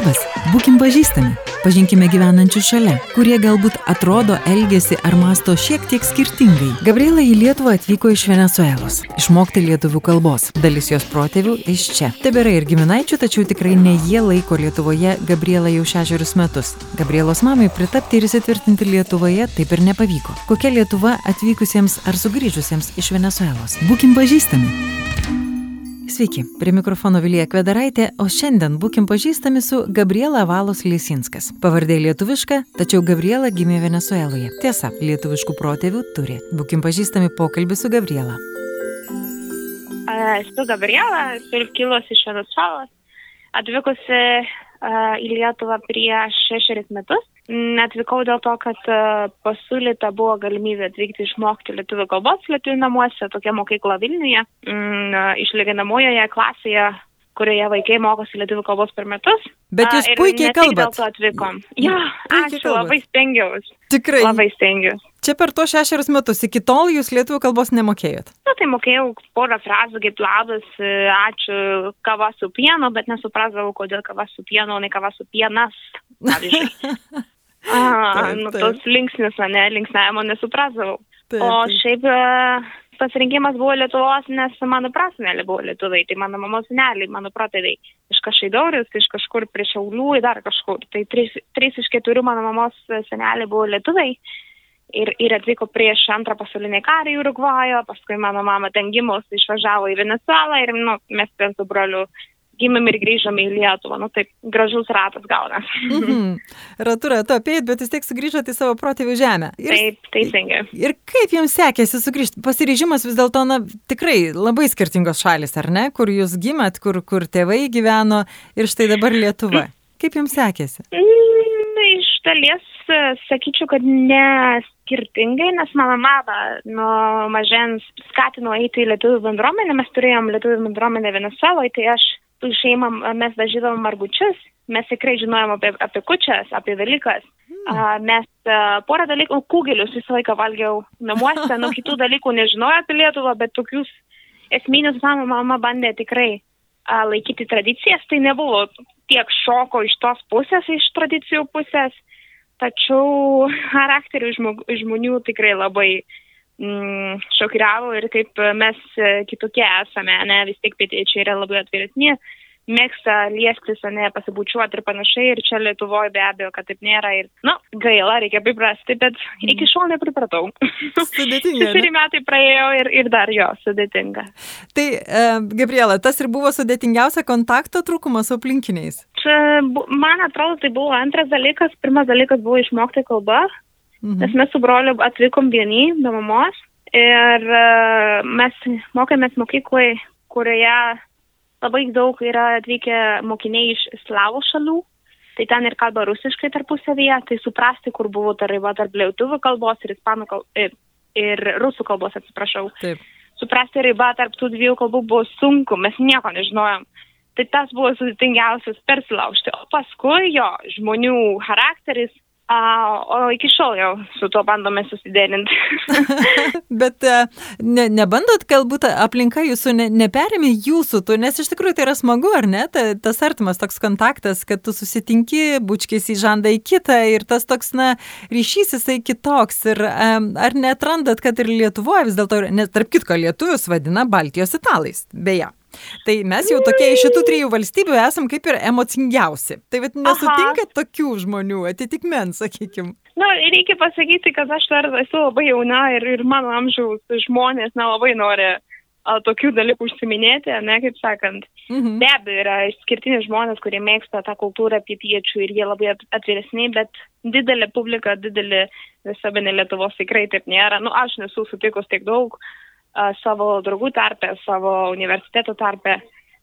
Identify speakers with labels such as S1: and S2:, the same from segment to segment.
S1: Labas, būkim pažįstami, pažinkime gyvenančių šalia, kurie galbūt atrodo, elgesi ar masto šiek tiek skirtingai. Gabriela į Lietuvą atvyko iš Venezuelos, išmokti lietuvių kalbos, dalis jos protėvių iš čia. Tebėra ir giminaičių, tačiau tikrai ne jie laiko Lietuvoje Gabriela jau šešerius metus. Gabrielos mamai pritapti ir įsitvirtinti Lietuvoje taip ir nepavyko. Kokia Lietuva atvykusiems ar sugrįžusiems iš Venezuelos? Būkim pažįstami. Sveiki, prie mikrofono Vilija Kvedaraitė, o šiandien būkim pažįstami su Gabriela Valos Lysinskas. Pavardė lietuviška, tačiau Gabriela gimė Venezueloje. Tiesa, lietuviškų protėvių turi. Būkim pažįstami pokalbį su Gabriela.
S2: Esu Gabriela, esu kilusi iš Venezuelos, atvykusi į Lietuvą prieš šešeris metus. Atvykau dėl to, kad pasiūlyta buvo galimybė atvykti išmokti lietuvių kalbos lietuvių namuose, tokia mokykla Vilniuje, mm, išlyginamojoje klasėje, kurioje vaikai mokosi lietuvių kalbos per metus.
S1: Bet jūs puikiai kalbate.
S2: Dėl to atvykom. Ja, ačiū, kalbat. labai stengiausi.
S1: Tikrai.
S2: Labai stengiausi.
S1: Čia per to šešerius metus, iki tol jūs lietuvių kalbos nemokėjot?
S2: Na, tai mokėjau porą frazų, kaip labas, ačiū, kava su pienu, bet nesuprasdavau, kodėl kava su pienu, o ne kava su pienas. A, taip, nu, tos linksnis, ne, linksnėjimo nesuprasdavau. Taip, o šiaip pasirinkimas buvo Lietuvos, nes mano prasenelė buvo lietuviai, tai mano mamos seneliai, mano protėviai iš kažkaidauris, iš kažkur prie Šiaulių, dar kažkur. Tai trys, trys iš keturių mano mamos seneliai buvo lietuviai. Ir, ir atvyko prieš antrą pasaulinį karą į Urugvajo, paskui mano mama ten gimus išvažiavo į Venezuelą ir nu, mes ten su broliu gimėm ir grįžome į Lietuvą. Nu, taip, gražus ratas gaunas.
S1: Mm -hmm. Ratu ratu apėjai, bet vis tiek sugrįžote į savo protėvių žemę.
S2: Ir, taip, teisingai.
S1: Ir kaip jums sekėsi sugrįžti? Pasiryžimas vis dėlto, na, tikrai labai skirtingos šalis, ar ne? Kur jūs gimėt, kur, kur tėvai gyveno ir štai dabar Lietuva. Kaip jums sekėsi?
S2: Mm, iš dalies sakyčiau, kad ne skirtingai, nes mano mama nuo mažens skatino eiti į lietuvių bendruomenę, mes turėjom lietuvių bendruomenę Venezueloje, tai aš šeimą mes dažydavom margučius, mes tikrai žinojom apie, apie kučias, apie dalykas. Mm. Mes porą dalykų, kūgelius visą laiką valgiau namuose, nuo kitų dalykų nežinojau apie Lietuvą, bet tokius esminius mano mama bandė tikrai laikyti tradicijas, tai nebuvo tiek šoko iš tos pusės, iš tradicijų pusės, tačiau charakterių žmonių tikrai labai mm, šokiravo ir kaip mes kitokie esame, ne, vis tik pietiečiai yra labai atviresni, mėgsta liestis, ne, pasibučiuoti ir panašiai, ir čia Lietuvoje be abejo, kad taip nėra ir, na, nu, gaila, reikia priprasti, bet mm. iki šiol nepripratau.
S1: Sudėtinga.
S2: Šešeri metai praėjo ir, ir dar jo, sudėtinga.
S1: Tai, e, Gabriela, tas ir buvo sudėtingiausia kontakto trūkumas su aplinkiniais?
S2: Čia, man atrodo, tai buvo antras dalykas. Pirmas dalykas buvo išmokti kalbą, Mhm. Nes mes su broliu atvykom vieni be mamos ir uh, mes mokėmės mokyklai, kurioje labai daug yra atvykę mokiniai iš slavų šalių. Tai ten ir kalba rusiškai tarpusavyje, tai suprasti, kur buvo ta riba tarp lietuvių kalbos ir ispanų kalbos, ir, ir rusų kalbos, atsiprašau.
S1: Taip.
S2: Suprasti ribą tarp tų dviejų kalbų buvo sunku, mes nieko nežinojom. Tai tas buvo sudėtingiausias persilaužti. O paskui jo žmonių charakteris A, o iki šiol jau su tuo bandome susiderinti.
S1: Bet e, ne, nebandot, galbūt aplinka jūsų ne, neperėmė jūsų, tu, nes iš tikrųjų tai yra smagu, ar ne? Ta, tas artimas toks kontaktas, kad tu susitinki, bučkiais į žandą į kitą ir tas toks, na, ryšys jisai kitoks. Ir ar netrandat, kad ir Lietuvoje vis dėlto, nes tarp kitko lietuvius vadina Baltijos italais, beje. Tai mes jau tokie iš šitų trijų valstybių esam kaip ir emocingiausi. Tai vat nesutinkat tokių žmonių, atitikmens, sakykim.
S2: Na, reikia pasakyti, kad aš dar esu labai jauna ir, ir mano amžiaus žmonės nelabai nori a, tokių dalykų užsiminėti, ne, kaip sakant. Mhm. Be abejo, yra išskirtiniai žmonės, kurie mėgsta tą kultūrą pietiečių ir jie labai atviresni, bet didelė publika, didelė visuomenė Lietuvos tikrai taip nėra. Nu, aš nesu sutikus tiek daug savo draugų tarpe, savo universiteto tarpe.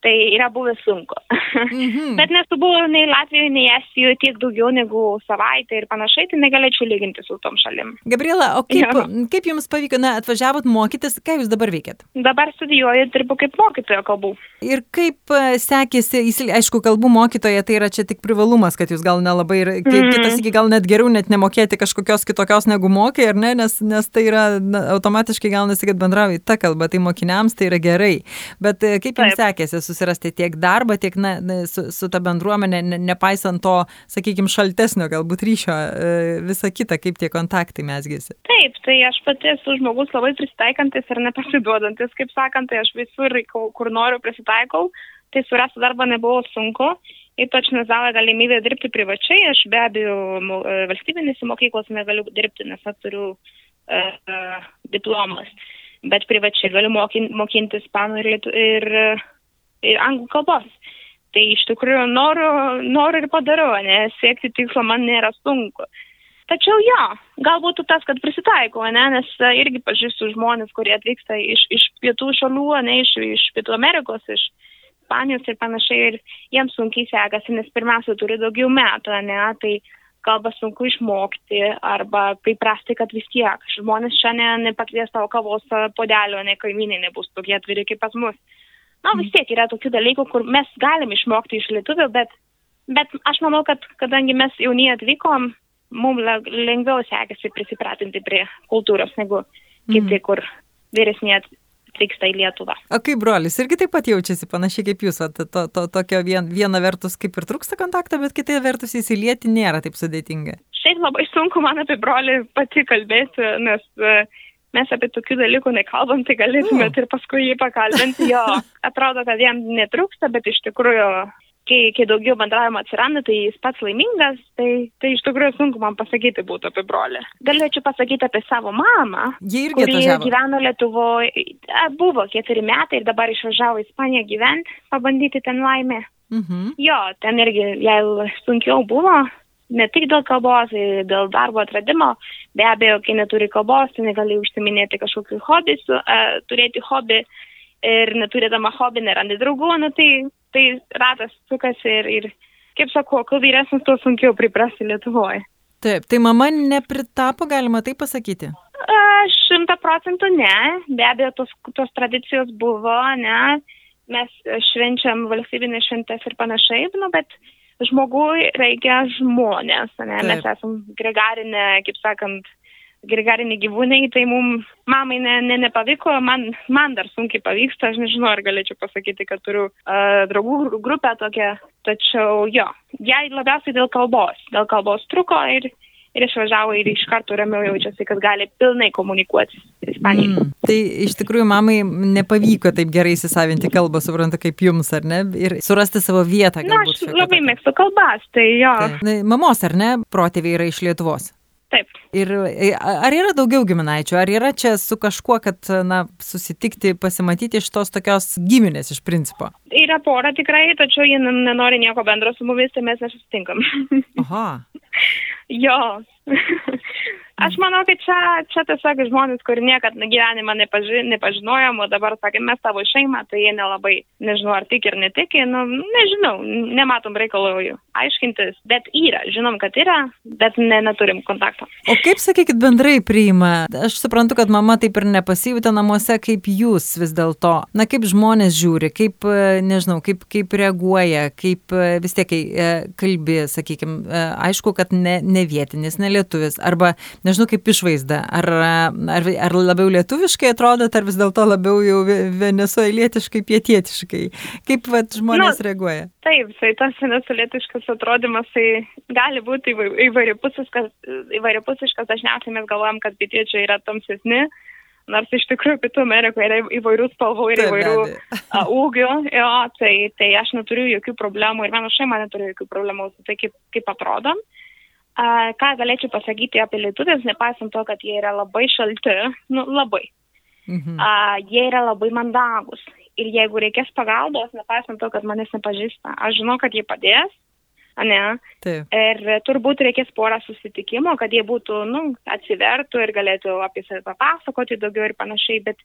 S2: Tai yra buvę sunku. -hmm. Bet nesu buvę nei Latvijoje, nei Estijoje tiek daugiau negu savaitę ir panašiai, tai negalėčiau lyginti su tom šalim.
S1: Gabriela, o kaip, ja. kaip jums pavyko, na, atvažiavot mokytis, ką jūs dabar veikiat?
S2: Dabar studijuoju, dirbu kaip mokytojo kalbų.
S1: Ir kaip sekėsi, aišku, kalbų mokytoja, tai yra čia tik privalumas, kad jūs gal nelabai ir -hmm. kitas iki gal net geriau net nemokėti kažkokios kitokios negu mokai, ar ne, nes, nes tai yra na, automatiškai gaunasi, kad bendrauji tą kalbą, tai mokiniams tai yra gerai. Bet kaip jums Taip. sekėsi? Susirasti tiek darbą, tiek na, su, su ta bendruomenė, ne, nepaisant to, sakykime, šaltesnio galbūt ryšio, e, visa kita, kaip tie kontaktai mesgėsi.
S2: Taip, tai aš pati esu žmogus labai prisitaikantis ir nepasiduodantis, kaip sakant, tai aš visur, kur noriu, prisitaikau, tai surasti darbą nebuvo sunku ypač nuzavę galimybę dirbti privačiai, aš be abejo e, valstybinėse mokyklose negaliu dirbti, nes turiu uh, uh, diplomas, bet privačiai galiu mokin, mokinti ispanų ir, ir, ir anglų kalbos. Tai iš tikrųjų noriu, noriu ir padarau, nes siekti tikslo man nėra sunku. Tačiau jo, galbūt tas, kad prisitaiko, ne, nes irgi pažįstu žmonės, kurie atvyksta iš, iš pietų šalių, ne iš, iš pietų Amerikos, iš, Ispanijos ir panašiai, ir jiems sunkiai sekasi, nes pirmiausia turi daugiau metų, ne, tai kalbą sunku išmokti arba priprasti, kad vis tiek žmonės čia ne, nepakvies tavo kavos podelio, ne kaimynai nebus tokie atviri kaip pas mus. Na, vis tiek yra tokių dalykų, kur mes galim išmokti iš lietuvių, bet, bet aš manau, kad kadangi mes jauni atvykom, mums lengviau sekasi prisipratinti prie kultūros negu kiti, mm. kur vyresni atvyksta į Lietuvą.
S1: O kaip brolis, irgi taip pat jaučiasi panašiai kaip jūs, to, to, to tokio vien, viena vertus kaip ir trūksta kontakto, bet kitai vertus įsilieti nėra taip sudėtinga.
S2: Šiaip labai sunku man apie brolį pati kalbėti, nes uh, mes apie tokių dalykų nekalbam, tai galėtumėt ir paskui jį pakalbinti. Jo, atrodo, kad jam netrūksta, bet iš tikrųjų kai, kai daugiau bendravimo atsiranda, tai jis pats laimingas, tai, tai iš tikrųjų sunku man pasakyti būtų apie brolį. Galėčiau pasakyti apie savo mamą, kuri atvažiavo. gyveno Lietuvoje, buvo keturi metai ir dabar išvažiavo į Ispaniją gyventi, pabandyti ten laimę. Mhm. Jo, ten irgi jai sunkiau buvo, ne tik dėl kalbos, dėl darbo atradimo, be abejo, kai neturi kalbos, tai negali užsiminėti kažkokiu hobį, uh, turėti hobį ir neturėdama hobį nerandi draugų, nu, tai tai ratas sukasi ir, ir kaip sakau, kuo vyresnis, tuo sunkiau priprasti Lietuvoje.
S1: Taip, tai mama nepritapo, galima tai pasakyti?
S2: Šimta procentų ne, be abejo, tos, tos tradicijos buvo, ne, mes švenčiam valstybinės šventės ir panašiai, nu, bet žmogui reikia žmonės, ne, Taip. mes esam gregarinė, kaip sakant, gregariniai gyvūnai, tai mums mamai ne, ne, nepavyko, man, man dar sunkiai pavyksta, aš nežinau, ar galėčiau pasakyti, kad turiu uh, draugų grupę tokią, tačiau jo, jai labiausiai dėl kalbos, dėl kalbos truko ir, ir išvažiavo ir iš karto ramiau jaučiasi, kad gali pilnai komunikuoti ispanijai. Mm,
S1: tai iš tikrųjų mamai nepavyko taip gerai įsisavinti kalbą, suprantu, kaip jums, ar ne, ir surasti savo vietą.
S2: Na, aš labai mėgstu kalbas, tai jo.
S1: Tai, mamos, ar ne, protėviai yra iš Lietuvos?
S2: Taip.
S1: Ir e, ar yra daugiau giminaičių, ar yra čia su kažkuo, kad, na, susitikti, pasimatyti iš tos tokios giminės iš principo?
S2: Yra pora tikrai, tačiau jie nenori nieko bendro su mumis, tai mes nesusitinkam.
S1: Aha.
S2: jo. Aš manau, kad čia, čia tiesiog žmonės, kur niekad gyvenimą nepaži, nepažinojom, o dabar sakė, mes tavo šeimą, tai jie nelabai, nežinau, ar tik ir netiki, nu, nežinau, nematom reikalo jų aiškintis, bet yra, žinom, kad yra, bet ne, neturim kontakto.
S1: O kaip, sakykit, bendrai priima? Aš suprantu, kad mama taip ir nepasijūtė namuose, kaip jūs vis dėlto. Na, kaip žmonės žiūri, kaip, nežinau, kaip, kaip reaguoja, kaip vis tiek e, kalbi, sakykime, aišku, kad ne, ne vietinis, ne lietuvis, arba, nežinau, kaip išvaizda, ar, ar, ar labiau lietuviškai atrodot, ar vis dėlto labiau jau venezuelietiškai, pietietiškai. Kaip vat, žmonės nu, reaguoja?
S2: Taip, tai tas venezuelietiškas atrodymas tai gali būti įvairiapusiškas, įvairiapusiškas, dažniausiai mes galvojam, kad pietiečiai yra tamsesni. Nors iš tikrųjų Pietų Amerikoje yra įvairių spalvų ir įvairių uh, ūgių, jo, tai, tai aš neturiu jokių problemų ir mano šeima neturi jokių problemų su tai, kaip, kaip atrodom. Ką galėčiau pasakyti apie lietuvius, nepaisant to, kad jie yra labai šalti, nu labai. Mhm. A, jie yra labai mandagus. Ir jeigu reikės pagalbos, nepaisant to, kad manęs nepažįsta, aš žinau, kad jie padės. Ne? Taip. Ir turbūt reikės porą susitikimo, kad jie būtų, nu, atsivertų ir galėtų apie save papasakoti daugiau ir panašiai, bet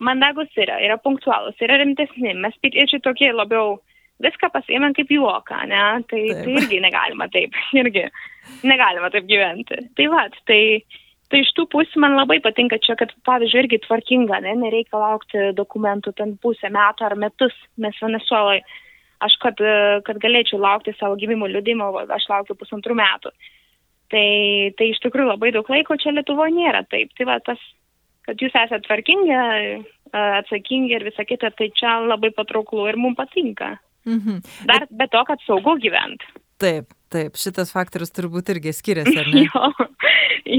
S2: mandagus yra, yra punktualus, yra rimtesni. Mes pitiečiai tokie labiau viską pasiėmėm kaip juoką, ne? Tai, tai irgi negalima taip, irgi negalima taip gyventi. Tai va, tai, tai iš tų pusių man labai patinka čia, kad pavyzdžiui irgi tvarkinga, ne? nereikia laukti dokumentų ten pusę metų ar metus, mes Venezuelai. Aš, kad, kad galėčiau laukti savo gimimo liudimo, aš laukiu pusantrų metų. Tai, tai iš tikrųjų labai daug laiko čia Lietuvoje nėra taip. Tai va, tas kad jūs esate tvarkingi, atsakingi ir visa kita, tai čia labai patrauklu ir mums patinka.
S1: Mhm.
S2: Dar be to, kad saugu gyventi.
S1: Taip, taip, šitas faktorius turbūt irgi skiriasi, ar ne?
S2: jo,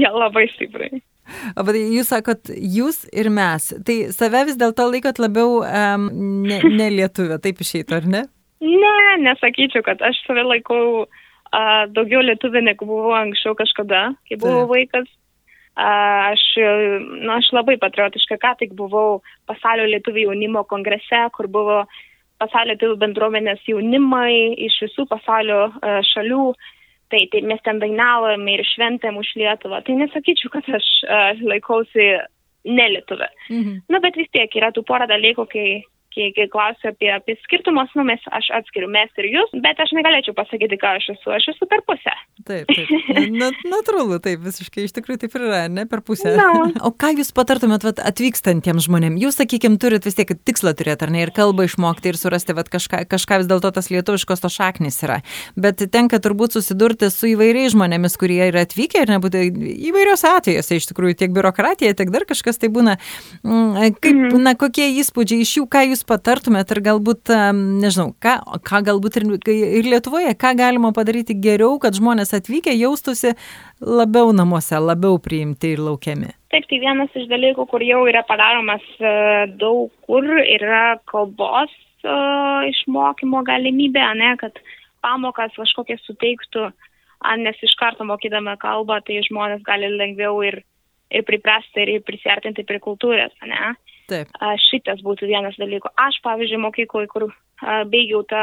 S2: jo, labai stipriai.
S1: O bet jūs sakot, jūs ir mes. Tai save vis dėlto laikot labiau um, ne, ne lietuvė, taip išeitų, ar ne?
S2: Ne, nesakyčiau, kad aš save laikau uh, daugiau lietuvė, negu buvau anksčiau kažkada, kai buvau
S1: Taip.
S2: vaikas. Uh, aš, nu, aš labai patriotiška, ką tik buvau pasaulio lietuvių jaunimo kongrese, kur buvo pasaulio lietuvių bendruomenės jaunimai iš visų pasaulio uh, šalių. Tai, tai mes ten dainavome ir šventėm už Lietuvą. Tai nesakyčiau, kad aš uh, laikausi nelietuvė.
S1: Mhm.
S2: Na, bet vis tiek yra tų porą dalykų, kai, kai, kai klausiu apie, apie skirtumus, nu, mes, aš atskiriu mes ir jūs, bet aš negalėčiau pasakyti, ką aš esu. Aš esu per pusę.
S1: Taip, taip. Na, natūralu, taip, visiškai iš tikrųjų taip yra, ne per pusę.
S2: Na.
S1: O ką jūs patartumėt vat, atvykstantiems žmonėms? Jūs, sakykime, turit vis tiek tikslą turėti, ar ne, ir kalbą išmokti ir surasti vat, kažką, kažką vis dėlto tas lietuviškos to šaknis yra. Bet tenka turbūt susidurti su įvairiais žmonėmis, kurie yra atvykę ir nebūtų įvairios atvejuose, iš tikrųjų, tiek biurokratija, tiek dar kažkas tai būna. Mm, Kaip,
S2: Mhm.
S1: na, kokie įspūdžiai iš jų, ką jūs patartumėt ir galbūt, nežinau, ką, ką galbūt ir, ir Lietuvoje, ką galima padaryti geriau, kad žmonės atvykę jaustųsi labiau namuose, labiau priimti ir laukiami.
S2: Taip, tai vienas iš dalykų, kur jau yra padaromas e, daug kur, yra kalbos e, išmokymo galimybė, ne, kad pamokas kažkokias suteiktų, nes iš karto mokydama kalbą, tai žmonės gali lengviau ir, ir priprasti, ir prisartinti prie kultūros, ne.
S1: Taip.
S2: Šitas būtų vienas dalykų. Aš, pavyzdžiui, mokykloje, kur baigiau tą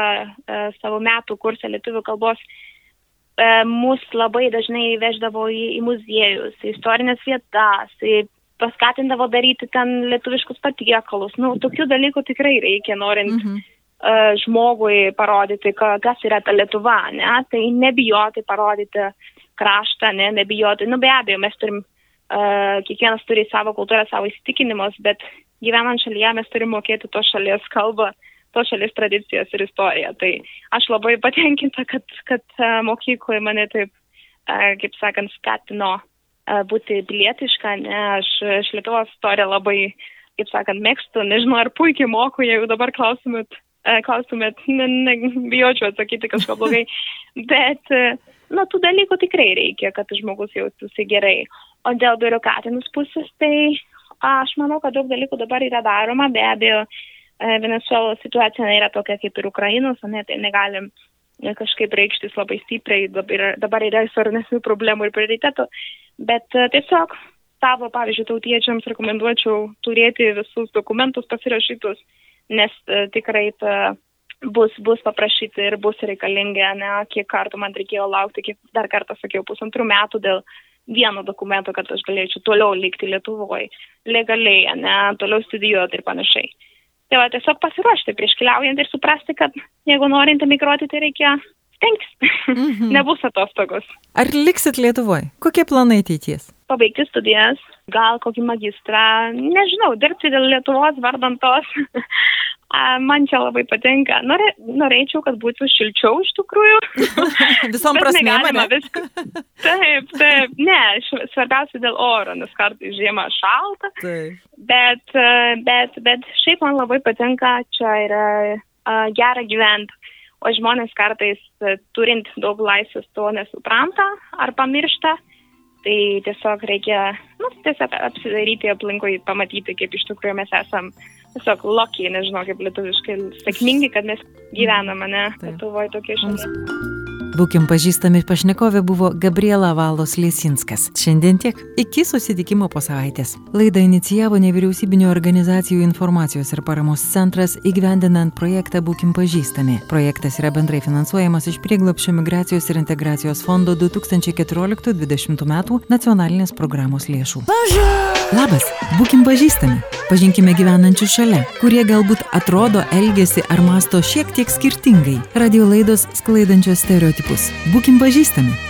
S2: savo metų kursą lietuvių kalbos, mus labai dažnai veždavo į, į muziejus, į istorinės vietas, į paskatindavo daryti ten lietuviškus patiekalus. Nu, tokių dalykų tikrai reikia, norint
S1: Mhm.
S2: uh, žmogui parodyti, ka, kas yra ta Lietuva, ne? Tai nebijoti parodyti kraštą, ne? nebijoti. Nu, be abejo, mes turim, uh, kiekvienas turi savo kultūrą, savo įsitikinimus, bet gyvenant šalyje mes turim mokėti tos šalies kalbą, tos šalies tradicijas ir istoriją. Tai aš labai patenkinta, kad, kad uh, mokykloje mane taip, uh, kaip sakant, skatino uh, būti pilietiška, ne? Aš, aš Lietuvos istoriją labai, kaip sakant, mėgstu, nežinau, ar puikiai moku, jeigu dabar klausimėt, e, klaustumėt, ne, ne, bijočiau atsakyti kažko blogai, bet, e, nu, tų dalykų tikrai reikia, kad žmogus jaustųsi gerai. O dėl biurokratinės pusės, tai aš manau, kad daug dalykų dabar yra daroma, be abejo, e, Venezuelos situacija nėra tokia kaip ir Ukrainos, ne, tai negalim e, kažkaip reikštis labai stipriai, dabar yra, istorinėsnių problemų ir prioritetų, bet e, tiesiog savo, pavyzdžiui, tautiečiams rekomenduočiau turėti visus dokumentus pasirašytus, nes tikrai ta, bus, bus paprašyti ir bus reikalingi, ne, kiek kartų man reikėjo laukti, kiek dar kartą sakiau, pusantrų metų dėl vieno dokumento, kad aš galėčiau toliau likti Lietuvoje, legaliai, ne, toliau studijuoti ir panašiai. Tai va, tiesiog pasiruošti prieš keliaujant ir suprasti, kad jeigu norint emigruoti, tai reikia stengtis.
S1: Mhm.
S2: Nebus atostogos.
S1: Ar liksit Lietuvoje? Kokie planai ateities?
S2: Pabaigti studijas, gal kokį magistrą, nežinau, dirbti dėl Lietuvos vardant tos. A, Man čia labai patinka. Norė, norėčiau, kad būtų šilčiau iš tikrųjų.
S1: Visom prasmėm.
S2: Taip, taip. Ne, svarbiausia dėl oro, nes kartais žiemą šalta.
S1: Taip.
S2: Bet, e, bet, bet šiaip man labai patinka, čia yra a, gera gyventi. O žmonės kartais, e, turint daug laisvės, to nesupranta ar pamiršta. Tai tiesiog reikia, nu, tiesiog apsidaryti aplinkui, pamatyti, kaip iš tikrųjų mes esam tiesiog lucky, nežinau kaip lietuviškai, sėkmingi, kad mes gyvename, ne. Lietuvoje tokie šalia.
S1: Būkim pažįstami pašnekovė buvo Gabriela Valos Liesinskas. Šiandien tiek. Iki susitikimo po savaitės. Laidą inicijavo nevyriausybinio organizacijų informacijos ir paramos centras įgyvendinant projektą Būkim pažįstami. Projektas yra bendrai finansuojamas iš prieglopščio migracijos ir integracijos fondo 2014-2020 metų nacionalinės programos lėšų. Labas, būkim pažįstami. Pažinkime gyvenančius šalia, kurie galbūt atrodo, elgesi ar masto šiek tiek skirtingai. Radio laidos sklaidančios stereotipus. Būkim pažįstami.